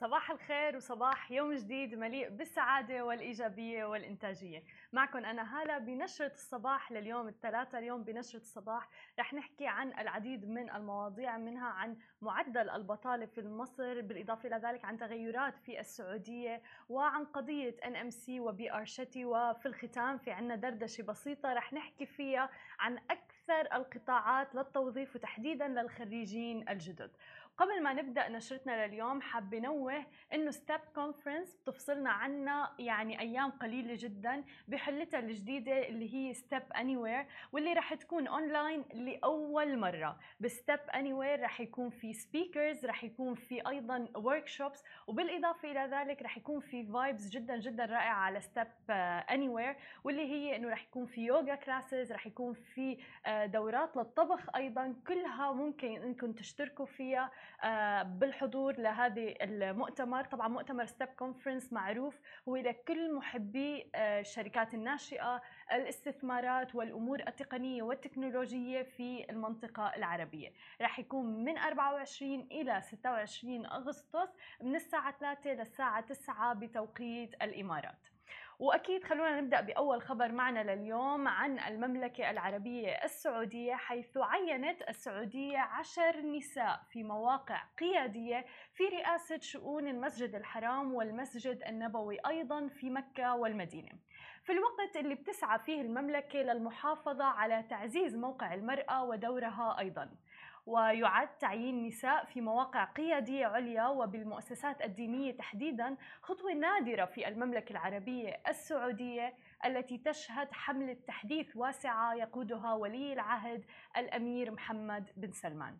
صباح الخير وصباح يوم جديد مليء بالسعادة والإيجابية والإنتاجية. معكم أنا هالة بنشرة الصباح لليوم الثلاثاء اليوم بنشرة الصباح. رح نحكي عن العديد من المواضيع منها عن معدل البطالة في مصر بالإضافة إلى ذلك عن تغيرات في السعودية وعن قضية NMC وبي آر شتي وفي الختام في عنا دردشة بسيطة رح نحكي فيها عن أكثر القطاعات للتوظيف وتحديدا للخريجين الجدد. قبل ما نبدأ نشرتنا لليوم حاب أنوه إنه Step Conference بتفصلنا عنا يعني أيام قليلة جدا بحلتها الجديدة اللي هي Step Anywhere واللي راح تكون اونلاين لأول مرة. ب Step Anywhere راح يكون في speakers راح يكون في أيضا workshops وبالإضافة إلى ذلك راح يكون في vibes جدا جدا رائعة على Step Anywhere واللي هي إنه راح يكون في yoga classes راح يكون في آه، دورات للطبخ أيضا كلها ممكن إنكم تشتركوا فيها. بالحضور لهذه المؤتمر. طبعا مؤتمر Step Conference معروف هو لكل محبي آه، الشركات الناشئة الاستثمارات والأمور التقنية والتكنولوجية في المنطقة العربية. راح يكون من 24 إلى 26 أغسطس من الساعة 3 للساعة 9 بتوقيت الإمارات. وأكيد خلونا نبدأ بأول خبر معنا لليوم عن المملكة العربية السعودية حيث عينت السعودية عشر نساء في مواقع قيادية في رئاسة شؤون المسجد الحرام والمسجد النبوي أيضا في مكة والمدينة. في الوقت اللي بتسعى فيه المملكة للمحافظة على تعزيز موقع المرأة ودورها أيضا. ويعد تعيين نساء في مواقع قيادية عليا وبالمؤسسات الدينية تحديدا خطوة نادرة في المملكة العربية السعودية التي تشهد حملة تحديث واسعة يقودها ولي العهد الأمير محمد بن سلمان.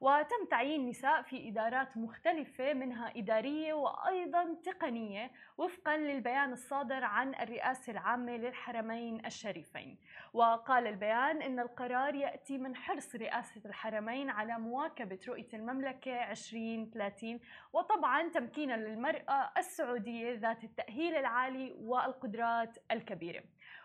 وتم تعيين نساء في إدارات مختلفة منها إدارية وأيضا تقنية وفقا للبيان الصادر عن الرئاسة العامة للحرمين الشريفين. وقال البيان إن القرار يأتي من حرص رئاسة الحرمين على مواكبة رؤية المملكة 2030 وطبعا تمكينا للمرأة السعودية ذات التأهيل العالي والقدرات الكبيرة.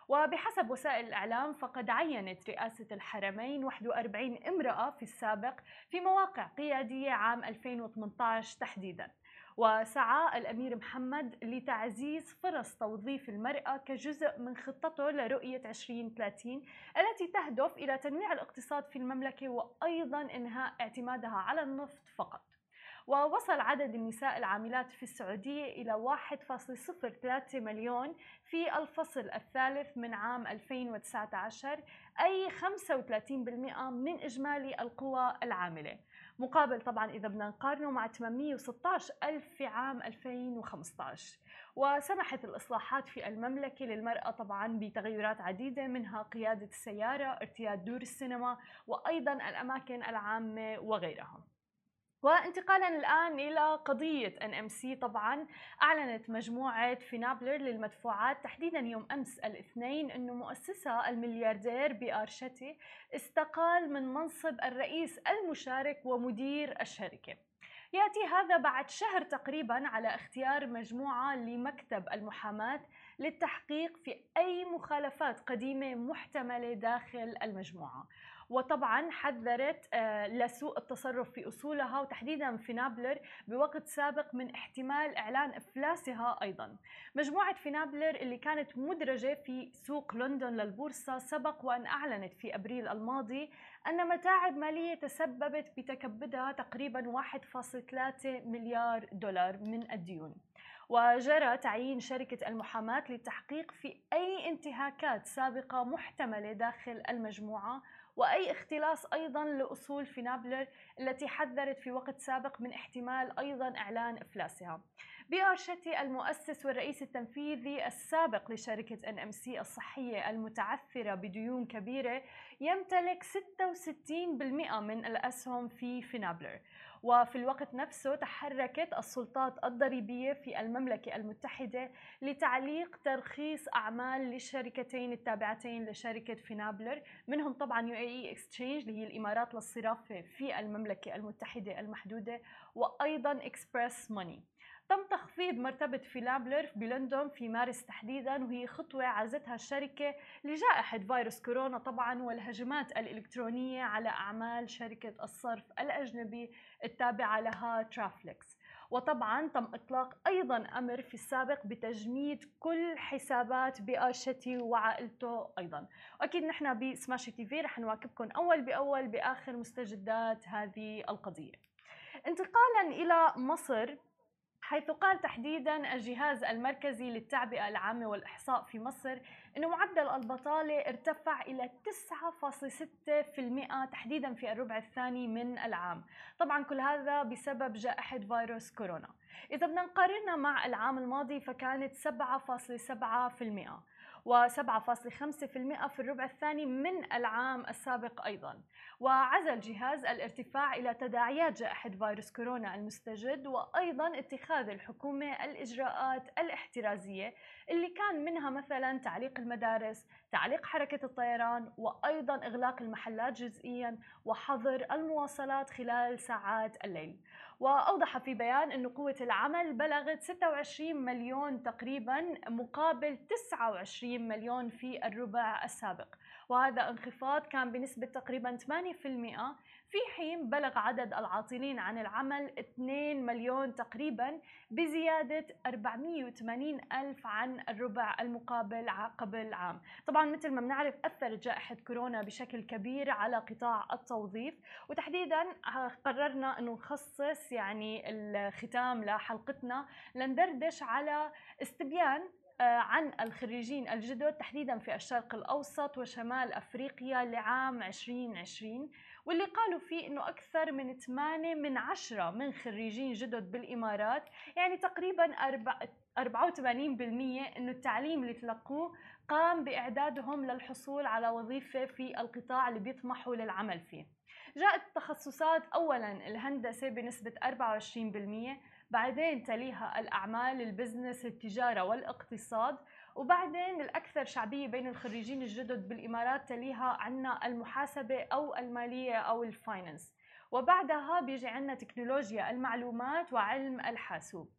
وبحسب وسائل الإعلام فقد عينت رئاسة الحرمين 41 امرأة في السابق في مواقع قيادية عام 2018 تحديداً. وسعى الأمير محمد لتعزيز فرص توظيف المرأة كجزء من خطته لرؤية 2030 التي تهدف إلى تنويع الاقتصاد في المملكة وأيضا إنهاء اعتمادها على النفط فقط. ووصل عدد النساء العاملات في السعودية إلى 1.03 مليون في الفصل الثالث من عام 2019 أي 35% من إجمالي القوى العاملة. مقابل طبعا إذا بدنا نقارنه مع 816 ألف في عام 2015 وسمحت الإصلاحات في المملكة للمرأة طبعا بتغيرات عديدة منها قيادة السيارة ارتياد دور السينما وأيضا الأماكن العامة وغيرها. وانتقالا الآن إلى قضية NMC طبعا أعلنت مجموعة Finablr للمدفوعات تحديدا يوم أمس الاثنين أنه مؤسسها الملياردير بي شتي استقال من منصب الرئيس المشارك ومدير الشركة. يأتي هذا بعد شهر تقريبا على اختيار مجموعة لمكتب المحاماة للتحقيق في أي مخالفات قديمة محتملة داخل المجموعة. وطبعا حذرت آه، لسوء التصرف في أصولها وتحديدا في Finablr بوقت سابق من احتمال إعلان إفلاسها أيضا. مجموعة Finablr اللي كانت مدرجة في سوق لندن للبورصة سبق وأن أعلنت في أبريل الماضي أن متاعب مالية تسببت بتكبدها تقريبا 1.3 مليار دولار من الديون. وجرى تعيين شركة المحاماة للتحقيق في أي انتهاكات سابقة محتملة داخل المجموعة وأي اختلاس أيضا لأصول Finablr التي حذرت في وقت سابق من احتمال أيضا إعلان إفلاسها. شيتي المؤسس والرئيس التنفيذي السابق لشركة NMC الصحية المتعثرة بديون كبيرة يمتلك 66% من الأسهم في Finablr. وفي الوقت نفسه تحركت السلطات الضريبية في المملكة المتحدة لتعليق ترخيص أعمال للشركتين التابعتين لشركة Finablr منهم طبعا يو إي اكستشينج اللي هي الإمارات للصرافة في المملكة المتحدة المحدودة وأيضا Xpress Money تم تخفيض مرتبة Finablr بلندن في مارس تحديدا وهي خطوة عزتها الشركة لجائحة فيروس كورونا طبعا والهجمات الإلكترونية على أعمال شركة الصرف الأجنبي التابعة لها Travelex وطبعا تم إطلاق أيضا أمر في السابق بتجميد كل حسابات بآشتي وعائلته أيضا. وأكيد نحن بسماشي تي في رح نواكبكم أول بأول بآخر مستجدات هذه القضية. انتقالا إلى مصر حيث قال تحديدا الجهاز المركزي للتعبئة العامة والإحصاء في مصر أنه معدل البطالة ارتفع إلى 9.6% تحديدا في الربع الثاني من العام. طبعا كل هذا بسبب جائحة فيروس كورونا. إذا بدنا نقارنها مع العام الماضي فكانت 7.7% و7.5% في الربع الثاني من العام السابق أيضا. وعزل الجهاز الارتفاع إلى تداعيات جائحة فيروس كورونا المستجد وأيضا اتخاذ الحكومة الإجراءات الاحترازية اللي كان منها مثلا تعليق المدارس تعليق حركة الطيران وأيضا إغلاق المحلات جزئيا وحظر المواصلات خلال ساعات الليل. وأوضح في بيان أن قوة العمل بلغت 26 مليون تقريبا مقابل 29 مليون في الربع السابق. وهذا انخفاض كان بنسبة تقريبا 8% في حين بلغ عدد العاطلين عن العمل 2 مليون تقريبا بزيادة 480 ألف عن الربع المقابل قبل عام. طبعا مثل ما بنعرف أثرت جائحة كورونا بشكل كبير على قطاع التوظيف وتحديدا قررنا أنه نخصص يعني الختام لحلقتنا لندردش على استبيان عن الخريجين الجدد تحديدا في الشرق الأوسط وشمال أفريقيا لعام 2020 واللي قالوا فيه إنه أكثر من 8 من 10 من خريجين جدد بالإمارات يعني تقريبا 84% إنه التعليم اللي تلقوه قام بإعدادهم للحصول على وظيفة في القطاع اللي بيطمحوا للعمل فيه. جاءت التخصصات اولا الهندسة بنسبة 24% بعدين تليها الأعمال البزنس التجارة والاقتصاد. وبعدين الأكثر شعبية بين الخريجين الجدد بالإمارات تليها عنا المحاسبة أو المالية أو الفاينانس وبعدها بيجي عنا تكنولوجيا المعلومات وعلم الحاسوب.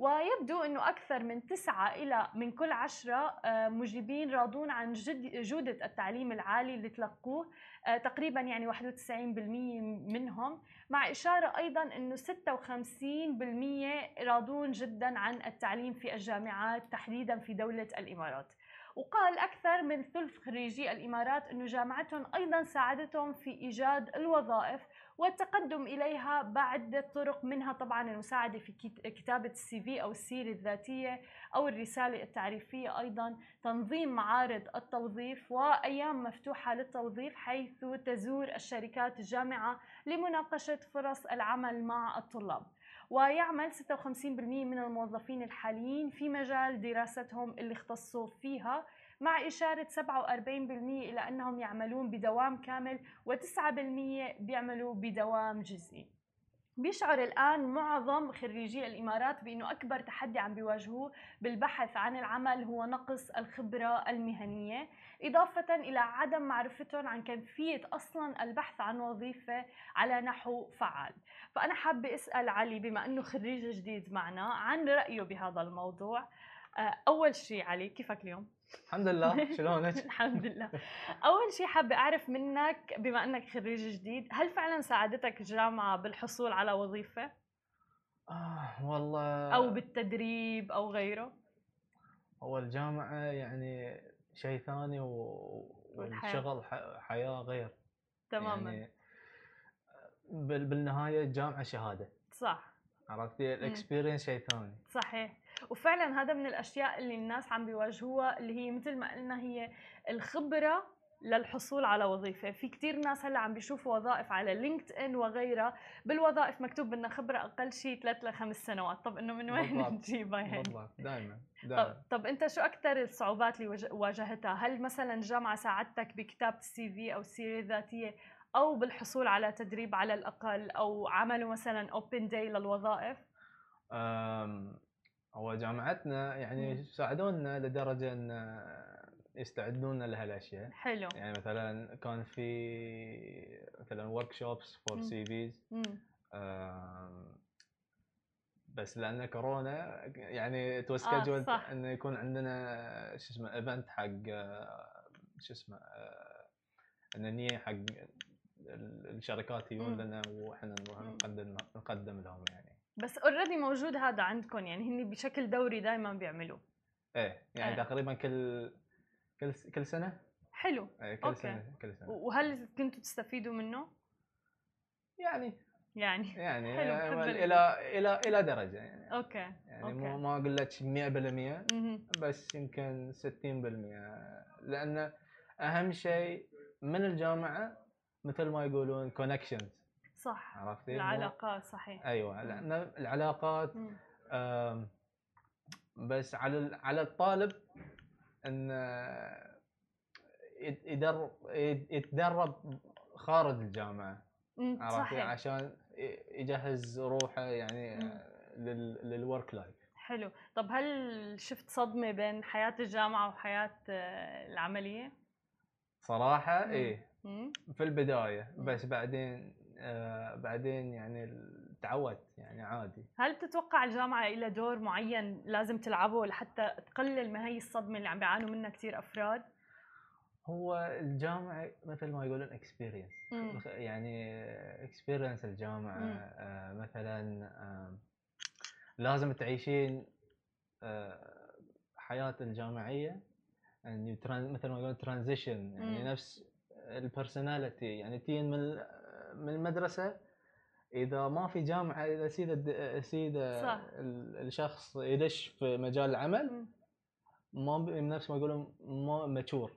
ويبدو أنه أكثر من تسعة إلى من كل عشرة آه، مجيبين راضون عن جودة التعليم العالي اللي تلقوه آه، تقريبا يعني 91% منهم مع إشارة أيضا أنه 56% راضون جدا عن التعليم في الجامعات تحديدا في دولة الإمارات. وقال أكثر من ثلث خريجي الإمارات أنه جامعتهم أيضا ساعدتهم في إيجاد الوظائف والتقدم إليها بعدة طرق منها طبعا المساعدة في كتابة السي في أو السيرة الذاتية أو الرسالة التعريفية أيضا تنظيم معارض التوظيف وأيام مفتوحة للتوظيف حيث تزور الشركات الجامعة لمناقشة فرص العمل مع الطلاب. ويعمل 56% من الموظفين الحاليين في مجال دراستهم اللي اختصوا فيها مع إشارة 47% إلى أنهم يعملون بدوام كامل و9% بيعملوا بدوام جزئي. بيشعر الآن معظم خريجي الإمارات بأنه أكبر تحدي عم بيواجهوه بالبحث عن العمل هو نقص الخبرة المهنية. إضافة إلى عدم معرفتهم عن كيفية أصلا البحث عن وظيفة على نحو فعال. فأنا حابة أسأل علي بما أنه خريج جديد معنا عن رأيه بهذا الموضوع. آه، أول شيء علي كيفك اليوم؟ الحمد لله. شلونك؟ الحمد لله. أول شيء حابة أعرف منك بما إنك خريج جديد هل فعلا ساعدتك الجامعة بالحصول على وظيفة؟ آه والله. أو بالتدريب أو غيره؟ هو الجامعة يعني شيء ثاني و... والشغل حياة غير. تماما. يعني بالنهاية الجامعة شهادة. صح. عرفتي ال experience شيء ثاني. صحيح. وفعلا هذا من الأشياء اللي الناس عم بيواجهوها اللي هي مثل ما قلنا هي الخبرة للحصول على وظيفة. في كثير ناس هلأ عم بيشوفوا وظائف على LinkedIn وغيرها. بالوظائف مكتوب بدنا خبرة أقل شيء ثلاث لخمس سنوات. طب إنه من وين نجيبها يعني بالضبط دائما طب, طب أنت شو أكثر الصعوبات اللي واجهتها؟ هل مثلا الجامعة ساعدتك بكتابة ال CV أو السيره الذاتية أو بالحصول على تدريب على الأقل أو عملوا مثلا open day للوظائف؟ هو جامعتنا يعني ساعدونا لدرجة إن يستعدون لها الأشياء. حلو. يعني مثلا كان في مثلا workshops for CVs بس لأن كورونا يعني to schedule آه انه يكون عندنا شو اسمه event حق شو اسمه إن نية حق الشركات يجون لنا وإحنا نقدم نقدم لهم يعني. بس already موجود هذا عندكم يعني هن بشكل دوري دائما بيعملوه. إيه يعني آه. تقريبا كل كل كل سنة؟ حلو. إيه كل okay. سنة كل سنة. وهل كنتوا تستفيدوا منه؟ يعني. يعني. يعني حلو إلى إلى إلى درجة يعني. okay يعني okay. ما أقول لك 100% بس يمكن 60% لأن أهم شيء من الجامعة مثل ما يقولون connections صح. عرفتي العلاقات صحيح. أيوه لأن العلاقات بس على على الطالب إن يدرب يتدرب خارج الجامعة. صحيح. عشان يجهز روحه يعني لل work life حلو. طب هل شفت صدمة بين حياة الجامعة وحياة آه، العملية؟ صراحة. إيه. في البداية بس بعدين آه بعدين يعني تعودت يعني عادي. هل تتوقع الجامعة لها دور معين لازم تلعبه لحتى تقلل من هي الصدمة اللي عم بيعانوا منها كثير أفراد؟ هو الجامعة مثل ما يقولون experience يعني experience الجامعة. آه مثلا آه لازم تعيشين آه حياة الجامعية. يعني مثل ما يقولون transition يعني نفس ال personality يعني teen من من المدرسة إذا ما في جامعة إذا سيده سيده الشخص يدش في مجال العمل ما نفس ما يقولون ما mature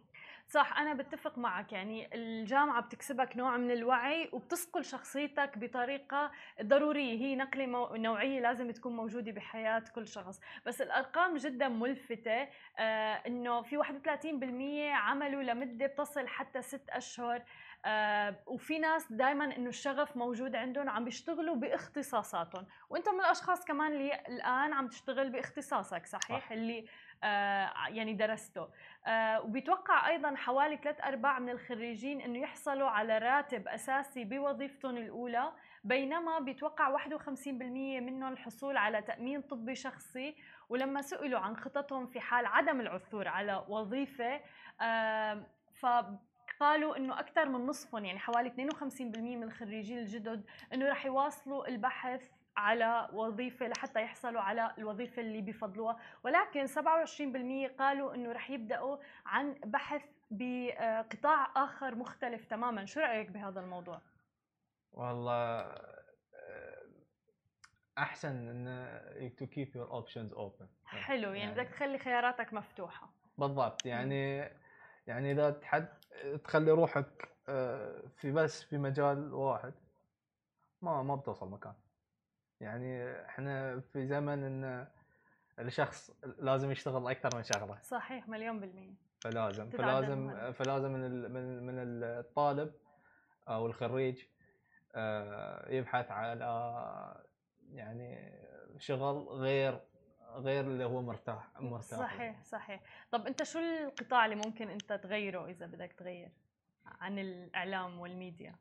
صح أنا بتفق معك يعني الجامعة بتكسبك نوع من الوعي وبتصقل شخصيتك بطريقة ضرورية هي نقلة مو... نوعية لازم تكون موجودة بحياة كل شخص. بس الأرقام جدا ملفتة آه إنه في 31% عملوا لمدة بتصل حتى 6 أشهر آه وفي ناس دائما إنه الشغف موجود عندهم وعم بيشتغلوا باختصاصاتهم. وإنت من الأشخاص كمان اللي الآن عم تشتغل باختصاصك صحيح؟ آه. اللي آه يعني درسته. آه وبيتوقع أيضا حوالي ثلاث أرباع من الخريجين إنه يحصلوا على راتب أساسي بوظيفتهم الأولى بينما بيتوقع 51% منهم الحصول على تأمين طبي شخصي. ولما سئلوا عن خططهم في حال عدم العثور على وظيفة آه ف قالوا إنه أكثر من نصفهم يعني حوالي 52% من الخريجين الجدد إنه رح يواصلوا البحث على وظيفة لحتى يحصلوا على الوظيفة اللي بفضلوها. ولكن 27% قالوا إنه رح يبدأوا عن بحث بقطاع آخر مختلف تماما. شو رأيك بهذا الموضوع؟ والله آه، أحسن إن to keep your options open حلو يعني, يعني بدك تخلي خياراتك مفتوحة. بالضبط يعني يعني إذا تحط تخلي روحك آه، في بس في مجال واحد. ما ما بتوصل مكان. يعني إحنا في زمن إن الشخص لازم يشتغل أكثر من شغلة. صحيح مليون بالمية. فلازم فلازم فلازم من من من الطالب أو الخريج آه، يبحث على يعني شغل غير غير اللي هو مرتاح مرتاح صحيح صحيح. طب أنت شو القطاع اللي ممكن أنت تغيره إذا بدك تغير عن الإعلام والميديا؟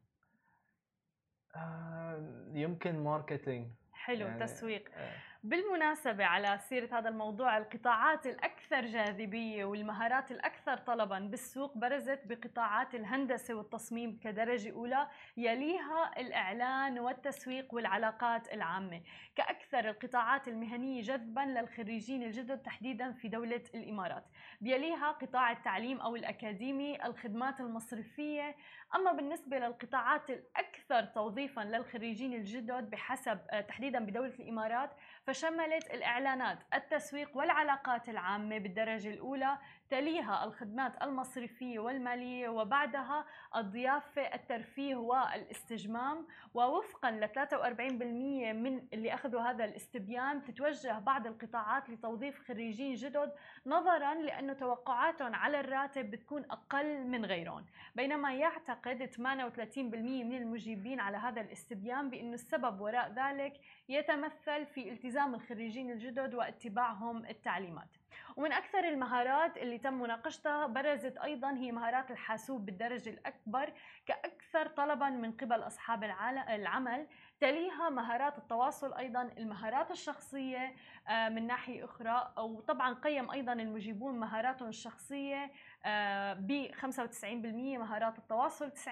آه، يمكن ماركتينج. حلو يعني تسويق. آه. بالمناسبة على سيرة هذا الموضوع القطاعات الأكثر جاذبية والمهارات الأكثر طلبا بالسوق برزت بقطاعات الهندسة والتصميم كدرجة أولى يليها الإعلان والتسويق والعلاقات العامة. كأكثر القطاعات المهنية جذبا للخريجين الجدد تحديدا في دولة الإمارات. بيليها قطاع التعليم أو الأكاديمي الخدمات المصرفية. أما بالنسبة للقطاعات الأكثر توظيفا للخريجين الجدد بحسب آه، تحديدا بدولة الإمارات فشملت الإعلانات التسويق والعلاقات العامة بالدرجة الأولى تليها الخدمات المصرفية والمالية وبعدها الضيافة الترفيه والاستجمام. ووفقا ل 43% من اللي أخذوا هذا الاستبيان تتوجه بعض القطاعات لتوظيف خريجين جدد نظرا لأنه توقعاتهم على الراتب بتكون أقل من غيرهم. بينما يعتقد 38% من المجيبين على هذا الاستبيان بأنه السبب وراء ذلك يتمثل في التزام الخريجين الجدد واتباعهم التعليمات. ومن أكثر المهارات اللي تم مناقشتها برزت أيضا هي مهارات الحاسوب بالدرجة الأكبر كأكثر طلبا من قبل أصحاب العمل. تليها مهارات التواصل أيضا المهارات الشخصية آه، من ناحية أخرى وطبعا قيم أيضا المجيبون مهاراتهم الشخصية آه، ب 95% مهارات التواصل 90%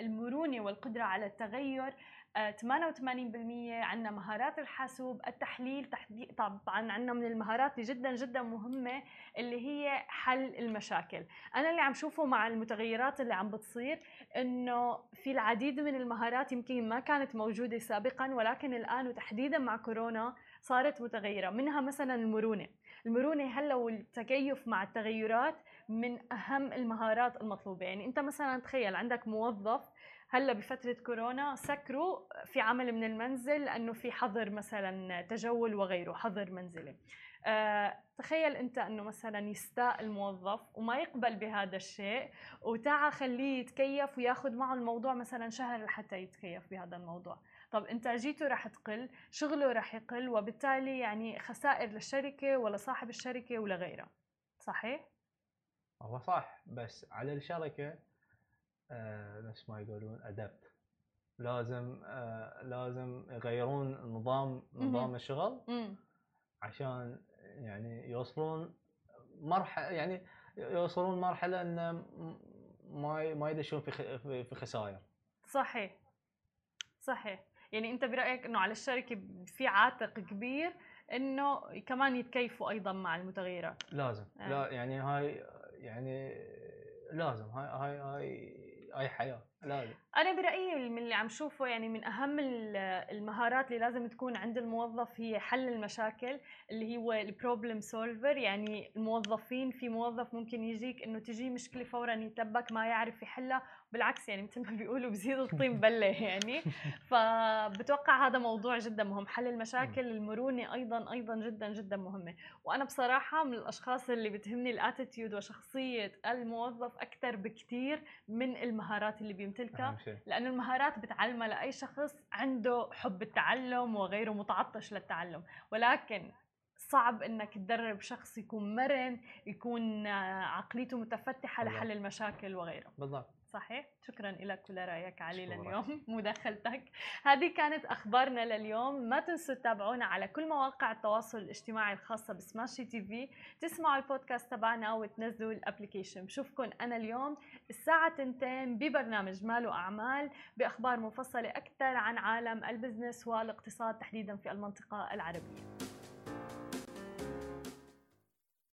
المرونة والقدرة على التغير 88% عندنا مهارات الحاسوب التحليل طبعا عندنا من المهارات اللي جدا جدا مهمة اللي هي حل المشاكل. أنا اللي عم شوفه مع المتغيرات اللي عم بتصير إنه في العديد من المهارات يمكن ما كانت موجودة سابقا ولكن الآن وتحديدا مع كورونا صارت متغيرة منها مثلا المرونة. المرونة هلأ والتكيف مع التغيرات من أهم المهارات المطلوبة. يعني أنت مثلا تخيل عندك موظف هلأ بفترة كورونا سكروا في عمل من المنزل لأنه في حظر مثلا تجول وغيره حظر منزلي. أه تخيل أنت أنه مثلا يستاء الموظف وما يقبل بهذا الشيء وتعا خليه يتكيف وياخذ معه الموضوع مثلا شهر لحتى يتكيف بهذا الموضوع. طب انتاجيته رح تقل شغله رح يقل وبالتالي يعني خسائر للشركة ولصاحب الشركة ولغيرها صحيح؟ هو صح بس على الشركة آه نفس ما يقولون ادبت لازم آه لازم يغيرون نظام نظام الشغل عشان يعني يوصلون مرحله يعني يوصلون مرحلة انه ما ما يدشون في في خسائر. صحيح. صحيح. يعني أنت برأيك إنه على الشركة في عاتق كبير إنه كمان يتكيفوا أيضا مع المتغيرات؟ لازم. آه. لا يعني هاي يعني لازم هاي هاي هاي هاي حياة لازم. أنا برأيي من اللي عم شوفه يعني من أهم المهارات اللي لازم تكون عند الموظف هي حل المشاكل اللي هو ال problem solver يعني الموظفين في موظف ممكن يجيك إنه تجي مشكلة فورا يتلبك ما يعرف يحلها بالعكس يعني مثل ما بيقولوا بزيد الطين بلة يعني. فبتوقع هذا موضوع جدا مهم. حل المشاكل المرونة أيضا أيضا جدا جدا مهمة. وأنا بصراحة من الأشخاص اللي بتهمني ال attitude وشخصية الموظف أكثر بكثير من المهارات اللي بيمتلكها. لأنه المهارات بتعلمها لأي شخص عنده حب التعلم وغيره متعطش للتعلم. ولكن صعب إنك تدرب شخص يكون مرن يكون عقليته متفتحة لحل المشاكل وغيره. بالضبط. صحيح؟ شكرا لك ولرأيك علي لليوم مداخلتك. هذه كانت أخبارنا لليوم. ما تنسوا تتابعونا على كل مواقع التواصل الاجتماعي الخاصة بسماشي تي في. تسمعوا البودكاست تبعنا وتنزلوا ال application. بشوفكم أنا اليوم الساعة تنتين ببرنامج مال وأعمال بأخبار مفصلة أكثر عن عالم ال business والاقتصاد تحديدا في المنطقة العربية.